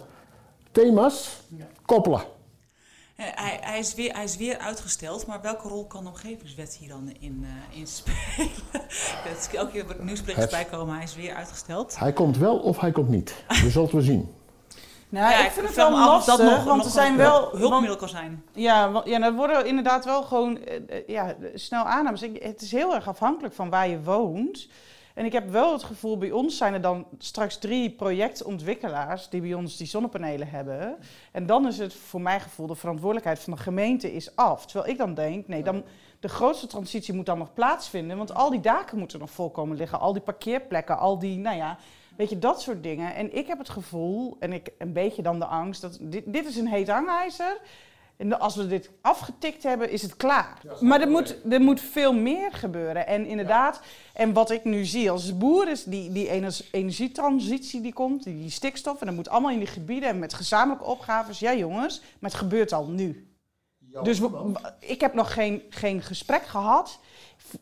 Speaker 5: thema's koppelen.
Speaker 6: Eh, Hij, hij, is weer, hij is weer uitgesteld, maar welke rol kan de omgevingswet hier dan in, eh, in spelen? Dat is elke keer nieuwsberichten
Speaker 5: Het-
Speaker 6: bij komen, hij is weer uitgesteld.
Speaker 5: Hij komt wel of hij komt niet. We zullen het wel zien.
Speaker 4: Nou,
Speaker 6: Ja,
Speaker 4: ik vind het wel lastig,
Speaker 6: dat nog,
Speaker 4: want
Speaker 6: nog
Speaker 4: er zijn wel...
Speaker 6: hulp- hulpmiddel kan zijn.
Speaker 4: Ja, ja, dat worden inderdaad wel gewoon eh, eh, ja, snel aannames. Het is heel erg afhankelijk van waar je woont. En ik heb wel het gevoel, bij ons zijn er dan straks drie projectontwikkelaars die bij ons die zonnepanelen hebben. En dan is het voor mijn gevoel de verantwoordelijkheid van de gemeente is af. Terwijl ik dan denk, nee, dan, de grootste transitie moet dan nog plaatsvinden. Want al die daken moeten nog volkomen liggen. Al die parkeerplekken, al die, nou ja, weet je, dat soort dingen. En ik heb het gevoel, en ik een beetje dan de angst, dat dit, dit is een heet hangijzer. En als we dit afgetikt hebben, is het klaar. maar er moet, er moet veel meer gebeuren. En inderdaad, en wat ik nu zie als boer is die, die ener- energietransitie die komt, die, die stikstof. En dat moet allemaal in die gebieden en met gezamenlijke opgaves. Ja jongens, maar het gebeurt al nu. Dus we- ik heb nog geen, geen gesprek gehad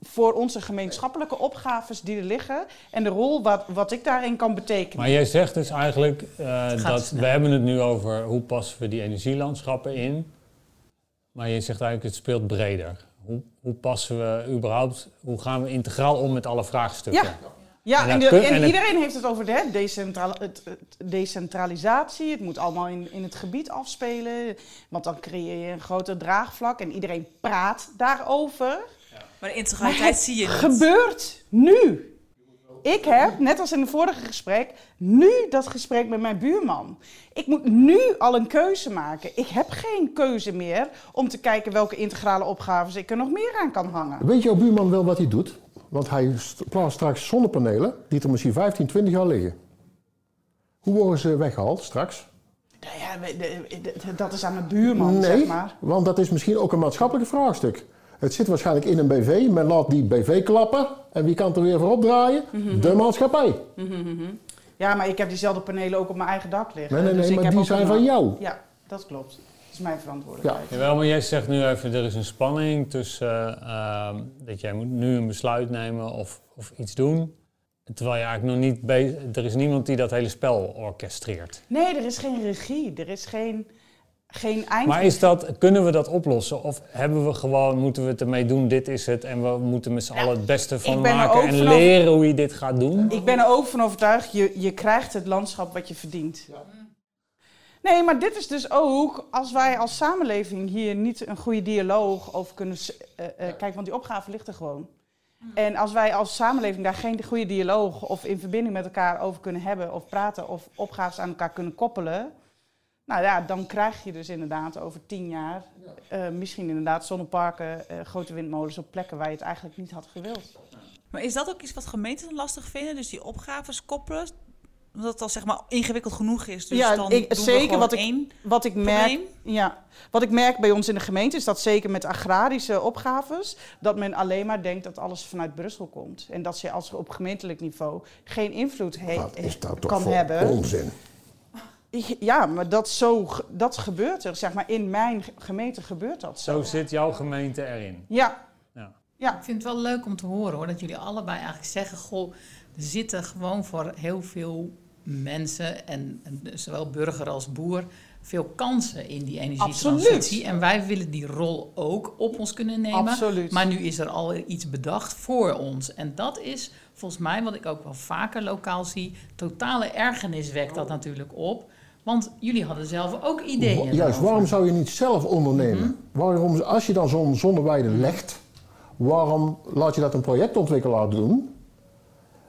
Speaker 4: voor onze gemeenschappelijke opgaves die er liggen. En de rol wat, wat ik daarin kan betekenen.
Speaker 3: Maar jij zegt dus eigenlijk eh, dat
Speaker 7: snel.
Speaker 3: we hebben het nu over hoe passen we die energielandschappen in. Maar je zegt eigenlijk het speelt breder. Hoe, hoe passen we überhaupt, hoe gaan we integraal om met alle vraagstukken?
Speaker 4: Ja. Ja,
Speaker 3: En
Speaker 4: en,
Speaker 3: dat
Speaker 4: de-
Speaker 3: kun-
Speaker 4: en
Speaker 3: en het-
Speaker 4: iedereen heeft het over de hè, decentral- het, het decentralisatie. Het moet allemaal in, in het gebied afspelen. Want dan creëer je een groter draagvlak en iedereen praat daarover.
Speaker 6: Maar de
Speaker 4: Maar
Speaker 6: integraliteit
Speaker 4: het
Speaker 6: zie je niet.
Speaker 4: gebeurt nu. Ik heb, net als in het vorige gesprek, nu dat gesprek met mijn buurman. Ik moet nu al een keuze maken. Ik heb geen keuze meer om te kijken welke integrale opgaves ik er nog meer aan kan hangen.
Speaker 5: Weet jouw buurman wel wat hij doet? Want hij st- plaatst straks zonnepanelen die er misschien 15, 20 jaar liggen. Hoe worden ze weggehaald straks?
Speaker 4: Nou ja, dat is aan mijn buurman,
Speaker 5: nee,
Speaker 4: zeg maar.
Speaker 5: want dat is misschien ook een maatschappelijk vraagstuk. Het zit waarschijnlijk in een BV, men laat die BV klappen en wie kan het er weer voor opdraaien?
Speaker 4: Mhm.
Speaker 5: De maatschappij.
Speaker 4: Ja, maar ik heb diezelfde panelen ook op mijn eigen dak liggen.
Speaker 5: Nee, nee,
Speaker 4: dus
Speaker 5: nee, maar die zijn van jou.
Speaker 4: Ja, dat klopt. Dat is mijn verantwoordelijkheid.
Speaker 3: Jawel, maar jij zegt nu even, er is een spanning tussen eh, dat jij moet nu een besluit nemen of, of iets doen. Terwijl je eigenlijk nog niet bezig, er is niemand die dat hele spel orchestreert.
Speaker 4: Nee, er is geen regie. Er is geen, geen eind.
Speaker 3: Maar is dat, kunnen we dat oplossen? Of hebben we gewoon, moeten we het ermee doen, dit is het. En we moeten met z'n allen het beste van maken en leren hoe je dit gaat doen?
Speaker 4: Ik ben er ook van overtuigd, je, je krijgt het landschap wat je verdient. Nee, maar dit is dus ook, als wij als samenleving hier niet een goede dialoog over kunnen... eh, eh, Kijk, want die opgave ligt er gewoon. En als wij als samenleving daar geen goede dialoog of in verbinding met elkaar over kunnen hebben... of praten of opgaves aan elkaar kunnen koppelen... Nou ja, dan krijg je dus inderdaad over tien jaar eh, misschien inderdaad zonneparken, eh, grote windmolens op plekken waar je het eigenlijk niet had gewild.
Speaker 6: Maar is dat ook iets wat gemeenten dan lastig vinden? Dus die opgaves koppelen? Omdat het al zeg maar ingewikkeld genoeg is. Dus
Speaker 4: Ja,
Speaker 6: dan
Speaker 4: ik- zeker wat ik-
Speaker 6: één
Speaker 4: Wat ik, merk,
Speaker 6: probleem.
Speaker 4: ja, wat ik merk bij ons in de gemeente is dat zeker met agrarische opgaves, dat men alleen maar denkt dat alles vanuit Brussel komt. En dat je als op gemeentelijk niveau geen invloed he-
Speaker 5: Wat is dat toch
Speaker 4: kan
Speaker 5: voor
Speaker 4: hebben.
Speaker 5: onzin?
Speaker 4: Ja, maar dat, zo, dat gebeurt er. Zeg maar, in mijn gemeente gebeurt dat zo.
Speaker 3: Zo zit jouw gemeente erin.
Speaker 4: Ja,
Speaker 3: Ja.
Speaker 4: ja.
Speaker 7: Ik vind het wel leuk om te horen hoor, dat jullie allebei eigenlijk zeggen: Goh, er zitten gewoon voor heel veel mensen, en, en zowel burger als boer, veel kansen in die energietransitie.
Speaker 4: Absoluut.
Speaker 7: En wij willen die rol ook op ons kunnen nemen.
Speaker 4: Absoluut.
Speaker 7: Maar nu is er al iets bedacht voor ons. En dat is volgens mij, wat ik ook wel vaker lokaal zie, totale ergernis wekt dat natuurlijk op. Want jullie hadden zelf ook ideeën.
Speaker 5: Juist, waarom zou je niet zelf ondernemen? Waarom, als je dan zo'n zonneweide legt, waarom laat je dat een projectontwikkelaar doen?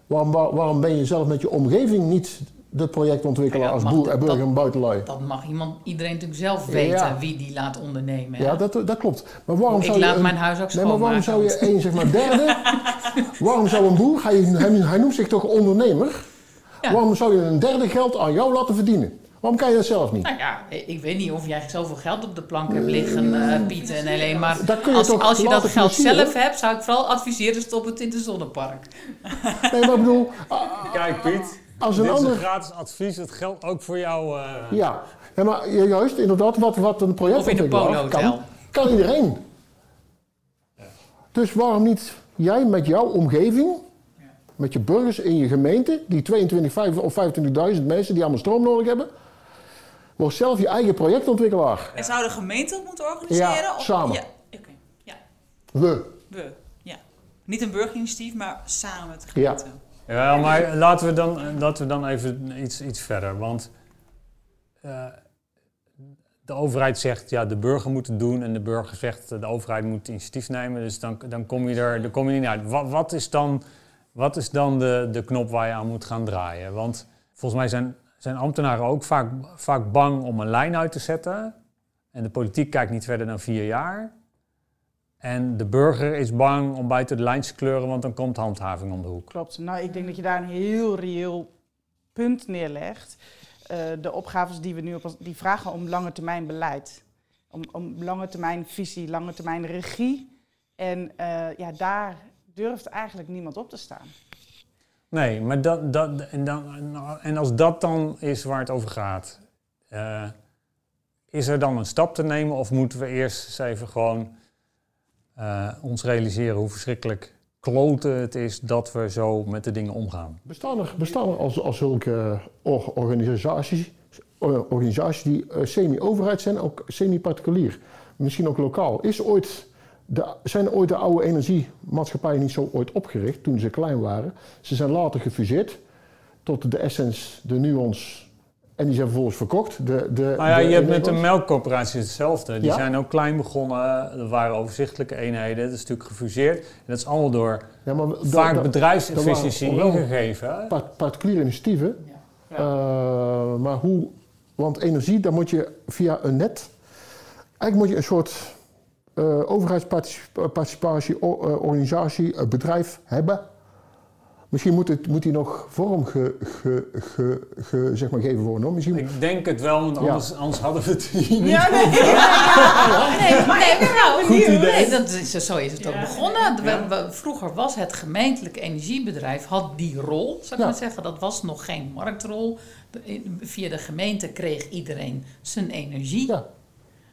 Speaker 5: Waarom, waar- waarom ben je zelf met je omgeving niet de projectontwikkelaar
Speaker 7: Ja,
Speaker 5: als boer en burger en buitenlui?
Speaker 7: Dat mag iemand, iedereen natuurlijk zelf weten
Speaker 5: Ja.
Speaker 7: wie die laat ondernemen. hè?
Speaker 5: Ja, dat, dat klopt. Maar waarom
Speaker 7: Ik
Speaker 5: zou je
Speaker 7: laat
Speaker 5: een-
Speaker 7: mijn huis ook
Speaker 5: Nee, maar waarom zou je één, zeg maar, derde... waarom zou een boer, hij, hij, hij noemt zich toch ondernemer?
Speaker 7: Ja.
Speaker 5: Waarom zou je een derde geld aan jou laten verdienen? Waarom kan je dat zelf niet?
Speaker 7: Nou ja, ik weet niet of jij zoveel geld op de plank hebt liggen, eh Piet en Helene. Maar
Speaker 5: Dat kun je
Speaker 7: als,
Speaker 5: toch
Speaker 7: als je dat geld zelf hebt, zou ik vooral adviseren: stop het in de zonnepark.
Speaker 5: Nee, maar ik bedoel,
Speaker 3: Kijk Piet,
Speaker 5: als een
Speaker 3: dit is
Speaker 5: ander...
Speaker 3: een gratis advies. Dat geldt ook voor jou. eh,
Speaker 5: Ja, ja maar ju- juist, inderdaad, wat, wat een project
Speaker 7: Of in een polo-hotel.
Speaker 5: kan, kan iedereen. Dus waarom niet jij met jouw omgeving, met je burgers in je gemeente, die 22 5 of 25.000 mensen die allemaal stroom nodig hebben, word zelf je eigen projectontwikkelaar.
Speaker 6: En zou de gemeente het moeten organiseren?
Speaker 5: Ja,
Speaker 6: Of-
Speaker 5: samen.
Speaker 6: Ja, oké. Ja,
Speaker 5: We.
Speaker 6: we. Ja. Niet een burgerinitiatief, maar samen met de
Speaker 5: Ja.
Speaker 6: gemeente.
Speaker 3: Ja, maar laten we dan, laten we dan even iets, iets verder. Want eh, de overheid zegt, ja, de burger moet het doen. En de burger zegt, de overheid moet initiatief nemen. Dus dan, dan kom je er dan kom je niet uit. Wat, wat is dan, wat is dan de, de knop waar je aan moet gaan draaien? Want volgens mij zijn, zijn ambtenaren ook vaak, vaak bang om een lijn uit te zetten. En de politiek kijkt niet verder dan vier jaar. En de burger is bang om buiten de lijn te kleuren, want dan komt handhaving om de hoek.
Speaker 4: Klopt. Nou, ik denk dat je daar een heel reëel punt neerlegt. Eh, de opgaves die we nu op die vragen om lange termijn beleid. Om, om lange termijn visie, lange termijn regie. En eh, ja, daar durft eigenlijk niemand op te staan.
Speaker 3: Nee, maar dat, dat, en, dan, en als dat dan is waar het over gaat, eh, is er dan een stap te nemen of moeten we eerst eens even gewoon eh, ons realiseren hoe verschrikkelijk kloten het is dat we zo met de dingen omgaan?
Speaker 5: Bestaan er, bestaan als, als zulke or- organisaties, eh, organisaties die eh, semi-overheid zijn, ook semi-particulier, misschien ook lokaal? Is ooit de, zijn ooit de oude energiemaatschappijen niet zo ooit opgericht toen ze klein waren? Ze zijn later gefuseerd tot de Essence, de Nuance en die zijn vervolgens verkocht. De, de,
Speaker 3: Nou ja,
Speaker 5: de
Speaker 3: je hebt met de melkcoöperatie hetzelfde. Die
Speaker 5: Ja?
Speaker 3: zijn ook klein begonnen, er waren overzichtelijke eenheden, dat is natuurlijk gefuseerd. En dat is allemaal door
Speaker 5: Ja, maar
Speaker 3: vaak
Speaker 5: da-
Speaker 3: bedrijfsefficiëntie ingegeven.
Speaker 5: part- particuliere initiatieven.
Speaker 7: Ja.
Speaker 5: Eh, maar hoe, want energie, dan moet je via een net, eigenlijk moet je een soort eh overheidsparticipatie, organisatie, eh, bedrijf hebben. Misschien moet, het, moet die nog vorm ge, ge, ge, ge- zeg maar geven worden. hoor. Misschien,
Speaker 3: Ik denk het wel, want
Speaker 5: Ja.
Speaker 3: anders, anders hadden we het hier niet.
Speaker 4: Ja, nee.
Speaker 7: Nee, maar nee, nou,
Speaker 3: Goed idee.
Speaker 7: nee, dat is, zo is het ook
Speaker 4: Ja.
Speaker 7: begonnen. We- we- vroeger was het gemeentelijk energiebedrijf, had die rol, zou ik
Speaker 5: Ja.
Speaker 7: maar zeggen. Dat was nog geen marktrol. Via de gemeente kreeg iedereen zijn energie.
Speaker 5: ja,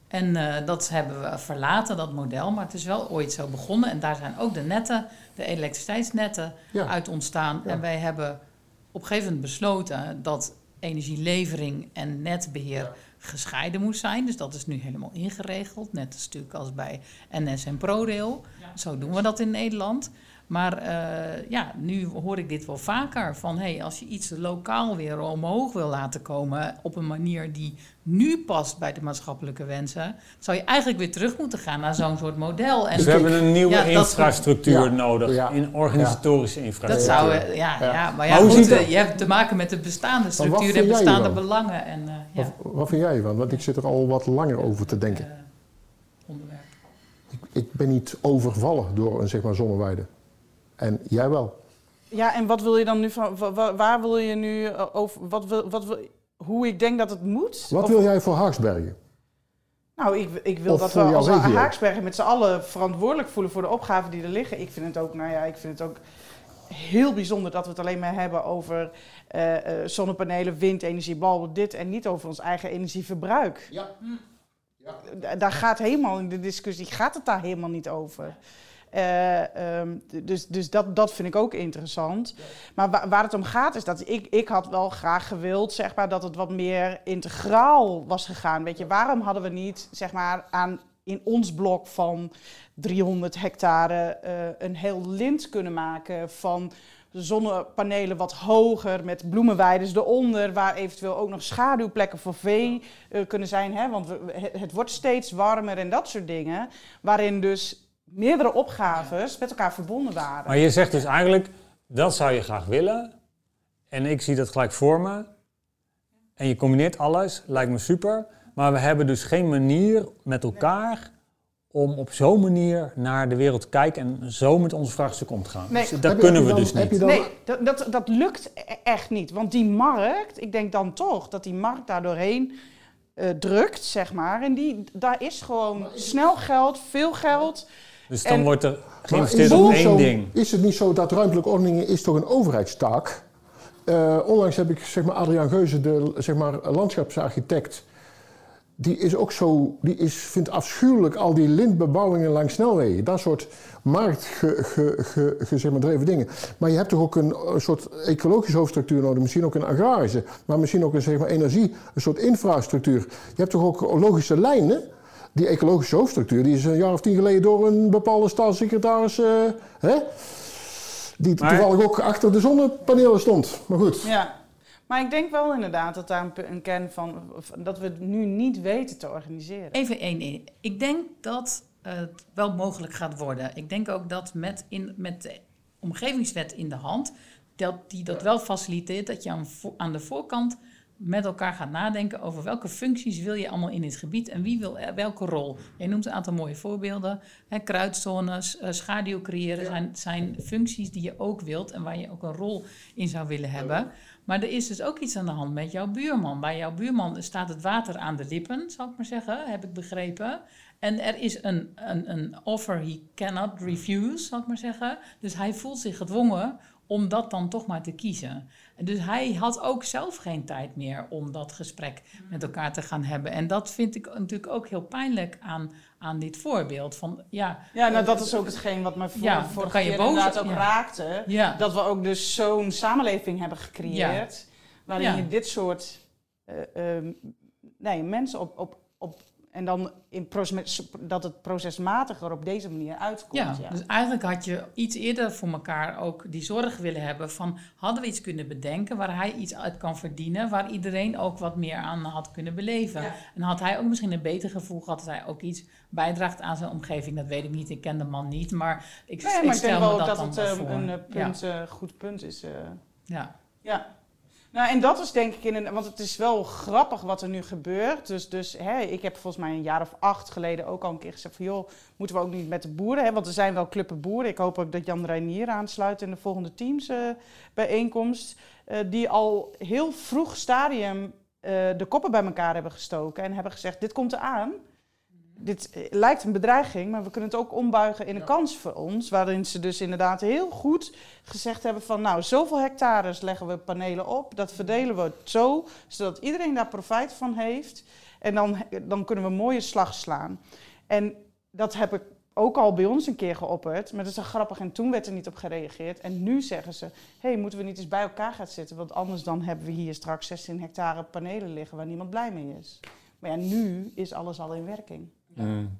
Speaker 7: En eh, dat hebben we verlaten, dat model. Maar het is wel ooit zo begonnen. En daar zijn ook de netten, de elektriciteitsnetten,
Speaker 5: Ja.
Speaker 7: uit ontstaan.
Speaker 5: Ja.
Speaker 7: En wij hebben op een gegeven moment besloten dat energielevering en netbeheer gescheiden moet zijn. Dus dat is nu helemaal ingeregeld. Net als natuurlijk als bij NS en ProRail. Zo doen we dat in Nederland. Maar eh, ja, nu hoor ik dit wel vaker. Van hey, als je iets lokaal weer omhoog wil laten komen op een manier die nu past bij de maatschappelijke wensen, zou je eigenlijk weer terug moeten gaan naar zo'n soort model.
Speaker 3: En dus we hebben een nieuwe
Speaker 7: ja,
Speaker 3: infrastructuur ja. nodig,
Speaker 5: Ja.
Speaker 3: in organisatorische infrastructuur.
Speaker 7: Dat zou, eh, ja, ja.
Speaker 5: Ja.
Speaker 7: maar ja,
Speaker 3: Maar
Speaker 7: goed, eh, je hebt te maken met de bestaande structuur en bestaande belangen. En, eh, ja,
Speaker 5: Wat, wat vind jij ervan? Want ik zit er al wat langer over te denken.
Speaker 7: onderwerp.
Speaker 5: Ik, ik ben niet overvallen door een zeg maar, zonneweide. En jij wel.
Speaker 4: Ja, en wat wil je dan nu van, wa- wa- waar wil je nu eh, over, wat wil, wat wil, hoe ik denk dat het moet?
Speaker 5: Wat
Speaker 4: Of-
Speaker 5: wil jij voor Haaksbergen?
Speaker 4: Nou, ik, ik wil
Speaker 5: Of
Speaker 4: dat we als
Speaker 5: regio?
Speaker 4: Haaksbergen met z'n allen verantwoordelijk voelen voor de opgaven die er liggen. Ik vind het ook, nou ja, ik vind het ook heel bijzonder dat we het alleen maar hebben over eh, eh, zonnepanelen, windenergie, bal, dit en niet over ons eigen energieverbruik.
Speaker 5: Ja.
Speaker 4: Da- Daar gaat helemaal in de discussie gaat het daar helemaal niet over. Eh, ehm, dus dus dat, dat vind ik ook interessant. Maar wa- waar het om gaat is dat ik, ik had wel graag gewild zeg maar, dat het wat meer integraal was gegaan. Weet je, waarom hadden we niet zeg maar, aan, in ons blok van 300 hectare eh, een heel lint kunnen maken van zonnepanelen wat hoger met bloemenweiden eronder, waar eventueel ook nog schaduwplekken voor vee eh, kunnen zijn. Hè? Want we, het wordt steeds warmer en dat soort dingen, waarin dus meerdere opgaves met elkaar verbonden waren.
Speaker 3: Maar je zegt dus eigenlijk, dat zou je graag willen. En ik zie dat gelijk voor me. En je combineert alles, lijkt me super. Maar we hebben dus geen manier met elkaar om op zo'n manier naar de wereld te kijken en zo met ons vraagstuk om te gaan.
Speaker 4: Nee.
Speaker 3: Dus dat
Speaker 5: je-
Speaker 3: kunnen we dus niet.
Speaker 4: Nee, dat, dat, dat lukt e- echt niet. Want die markt, ik denk dan toch dat die markt daar doorheen eh, drukt, zeg maar. En die, daar is gewoon snel geld, veel geld.
Speaker 3: Dus dan
Speaker 4: En-
Speaker 3: wordt er
Speaker 5: Maar
Speaker 3: geïnvesteerd op één ding.
Speaker 5: Is het niet zo dat ruimtelijke ordening is toch een overheidstaak? Eh, onlangs heb ik zeg maar, Adriaan Geuze, de zeg maar, landschapsarchitect. Die is ook zo, die is, vindt afschuwelijk al die lintbebouwingen langs snelwegen. Dat soort marktgedreven dingen. Maar je hebt toch ook een, een soort ecologische hoofdstructuur nodig. Misschien ook een agrarische. Maar misschien ook een zeg maar, energie, een soort infrastructuur. Je hebt toch ook logische lijnen. Die ecologische hoofdstructuur die is een jaar of tien geleden door een bepaalde staatssecretaris. eh, hè? Die
Speaker 3: Maar-
Speaker 5: toevallig ook achter de zonnepanelen stond. Maar goed.
Speaker 4: Ja. Maar ik denk wel inderdaad dat daar een, kern van, dat we het nu niet weten te organiseren.
Speaker 7: Even één. Ik denk dat het wel mogelijk gaat worden. Ik denk ook dat met, in, met de omgevingswet in de hand, dat die dat wel faciliteert dat je aan de voorkant met elkaar gaat nadenken over welke functies wil je allemaal in dit gebied en wie wil er welke rol. Je noemt een aantal mooie voorbeelden. Hè, kruidzones, eh, schaduw creëren zijn, zijn functies die je ook wilt en waar je ook een rol in zou willen hebben. Maar er is dus ook iets aan de hand met jouw buurman. Bij jouw buurman staat het water aan de lippen, zal ik maar zeggen, heb ik begrepen. En er is een, een, een offer he cannot refuse, zal ik maar zeggen. Dus hij voelt zich gedwongen om dat dan toch maar te kiezen. Dus hij had ook zelf geen tijd meer om dat gesprek met elkaar te gaan hebben. En dat vind ik natuurlijk ook heel pijnlijk aan, aan dit voorbeeld. Van, ja,
Speaker 4: Ja, nou dat is ook hetgeen wat me voor,
Speaker 7: Ja,
Speaker 4: vorige
Speaker 7: kan je
Speaker 4: keer
Speaker 7: boos-
Speaker 4: inderdaad ook
Speaker 7: ja.
Speaker 4: raakte.
Speaker 7: ja.
Speaker 4: Dat we ook dus zo'n samenleving hebben gecreëerd. Waarin je dit soort eh, ehm, nee, mensen op, op, op. En dan in proces, dat het procesmatiger op deze manier uitkomt.
Speaker 7: Ja,
Speaker 4: Ja,
Speaker 7: dus eigenlijk had je iets eerder voor elkaar ook die zorg willen hebben van hadden we iets kunnen bedenken waar hij iets uit kan verdienen, waar iedereen ook wat meer aan had kunnen beleven.
Speaker 4: Ja.
Speaker 7: En had hij ook misschien een beter gevoel gehad dat hij ook iets bijdraagt aan zijn omgeving. Dat weet ik niet, ik ken de man niet, maar ik,
Speaker 4: Nee,
Speaker 7: ik
Speaker 4: maar ik
Speaker 7: stel
Speaker 4: denk
Speaker 7: me
Speaker 4: wel
Speaker 7: dat,
Speaker 4: dat het eh,
Speaker 7: voor.
Speaker 4: een eh,
Speaker 7: Ja,
Speaker 4: punt, eh, goed punt is.
Speaker 7: ja.
Speaker 4: Ja. Nou, en dat is denk ik in een. Want het is wel grappig wat er nu gebeurt. Dus, dus hè, ik heb volgens mij een jaar of acht geleden ook al een keer gezegd: van joh, moeten we ook niet met de boeren? Hè? Want er zijn wel clubben boeren. Ik hoop ook dat Jan Reinier aansluit in de volgende teamsbijeenkomst. eh die al heel vroeg stadium eh, de koppen bij elkaar hebben gestoken. En hebben gezegd: dit komt eraan. Dit eh, lijkt een bedreiging, maar we kunnen het ook ombuigen in een kans voor ons. Waarin ze dus inderdaad heel goed gezegd hebben van nou, zoveel hectares leggen we panelen op. Dat verdelen we zo, zodat iedereen daar profijt van heeft. En dan, dan kunnen we een mooie slag slaan. En dat heb ik ook al bij ons een keer geopperd. Maar dat is grappig en toen werd er niet op gereageerd. En nu zeggen ze, hé, hey, moeten we niet eens bij elkaar gaan zitten? Want anders dan hebben we hier straks 16 hectare panelen liggen waar niemand blij mee is. Maar ja, nu is alles al in werking.
Speaker 3: Mm.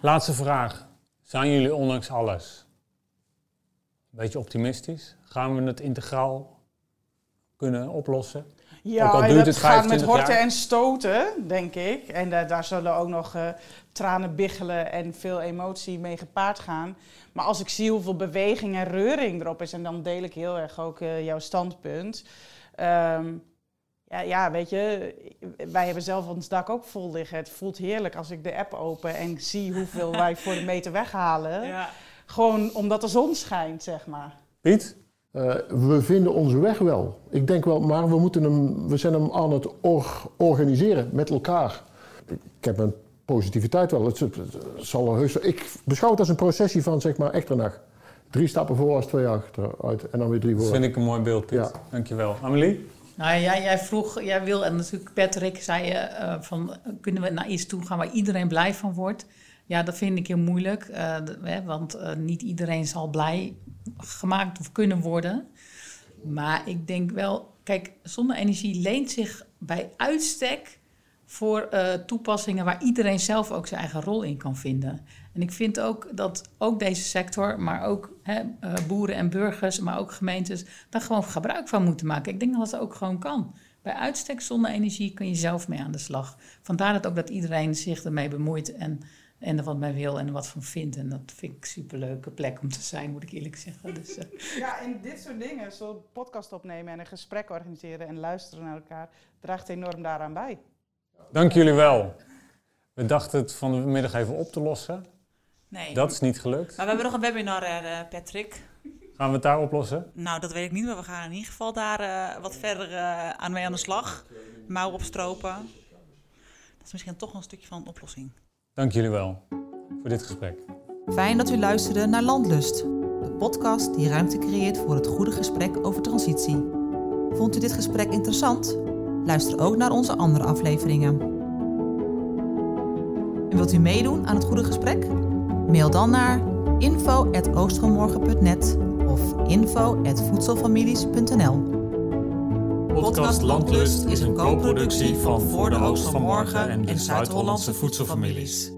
Speaker 3: Laatste vraag. Zijn jullie ondanks alles beetje optimistisch. Gaan we het integraal kunnen oplossen? Ook
Speaker 4: Ja,
Speaker 3: al duurt het
Speaker 4: gaat met
Speaker 3: 25
Speaker 4: horten
Speaker 3: jaar.
Speaker 4: en stoten, denk ik. En da- daar zullen ook nog eh, tranen biggelen en veel emotie mee gepaard gaan. Maar als ik zie hoeveel beweging en reuring erop is, en dan deel ik heel erg ook eh, jouw standpunt. Ehm, ja, ja, weet je, wij hebben zelf ons dak ook vol liggen. Het voelt heerlijk als ik de app open en zie hoeveel wij voor de meter weghalen.
Speaker 6: Ja.
Speaker 4: Gewoon omdat de zon schijnt, zeg maar.
Speaker 3: Piet?
Speaker 5: Eh, we vinden onze weg wel. Ik denk wel, maar we, moeten hem, we zijn hem aan het or- organiseren met elkaar. Ik heb een positiviteit wel. Het, het- het zal er heus, ik beschouw het als een processie van zeg maar Echternach. Drie stappen voor als twee achteruit en dan weer drie
Speaker 3: Dat
Speaker 5: voor.
Speaker 3: vind ik een mooi beeld, Piet.
Speaker 5: Ja.
Speaker 3: Dankjewel. Amelie?
Speaker 7: Nou, jij, jij vroeg, jij wil, en natuurlijk Patrick zei je, eh, van eh, kunnen we naar iets toe gaan waar iedereen blij van wordt? Ja, dat vind ik heel moeilijk, eh, hè, want niet iedereen zal blij gemaakt of kunnen worden. Maar ik denk wel, kijk, zonne-energie leent zich bij uitstek voor eh, toepassingen waar iedereen zelf ook zijn eigen rol in kan vinden. En ik vind ook dat ook deze sector, maar ook hè, eh, boeren en burgers, maar ook gemeentes, daar gewoon gebruik van moeten maken. Ik denk dat dat ook gewoon kan. Bij uitstek zonne-energie kun je zelf mee aan de slag. Vandaar dat ook dat iedereen zich ermee bemoeit en, en er wat mee wil en er wat van vindt. En dat vind ik een superleuke plek om te zijn, moet ik eerlijk zeggen. Dus, eh,
Speaker 4: Ja, en dit soort dingen, zo'n podcast opnemen en een gesprek organiseren en luisteren naar elkaar, draagt enorm daaraan bij.
Speaker 3: Dank jullie wel. We dachten het vanmiddag even op te lossen.
Speaker 6: Nee.
Speaker 3: Dat is niet gelukt.
Speaker 6: Maar we hebben nog een webinar, eh, Patrick.
Speaker 3: Gaan we het daar oplossen?
Speaker 6: Nou, dat weet ik niet, maar we gaan in ieder geval daar eh, wat verder eh, aan mee aan de slag. Mouw opstropen. Dat is misschien toch een stukje van een oplossing.
Speaker 3: Dank jullie wel voor dit gesprek.
Speaker 1: Fijn dat u luisterde naar Landlust, de podcast die ruimte creëert voor het goede gesprek over transitie. Vond u dit gesprek interessant? Luister ook naar onze andere afleveringen. En wilt u meedoen aan het goede gesprek? Mail dan naar info.oostvanmorgen.net of info.voedselfamilies.nl
Speaker 2: Podcast Landlust is een co-productie van Voor de Oogst van Morgen en de Zuid-Hollandse Voedselfamilies.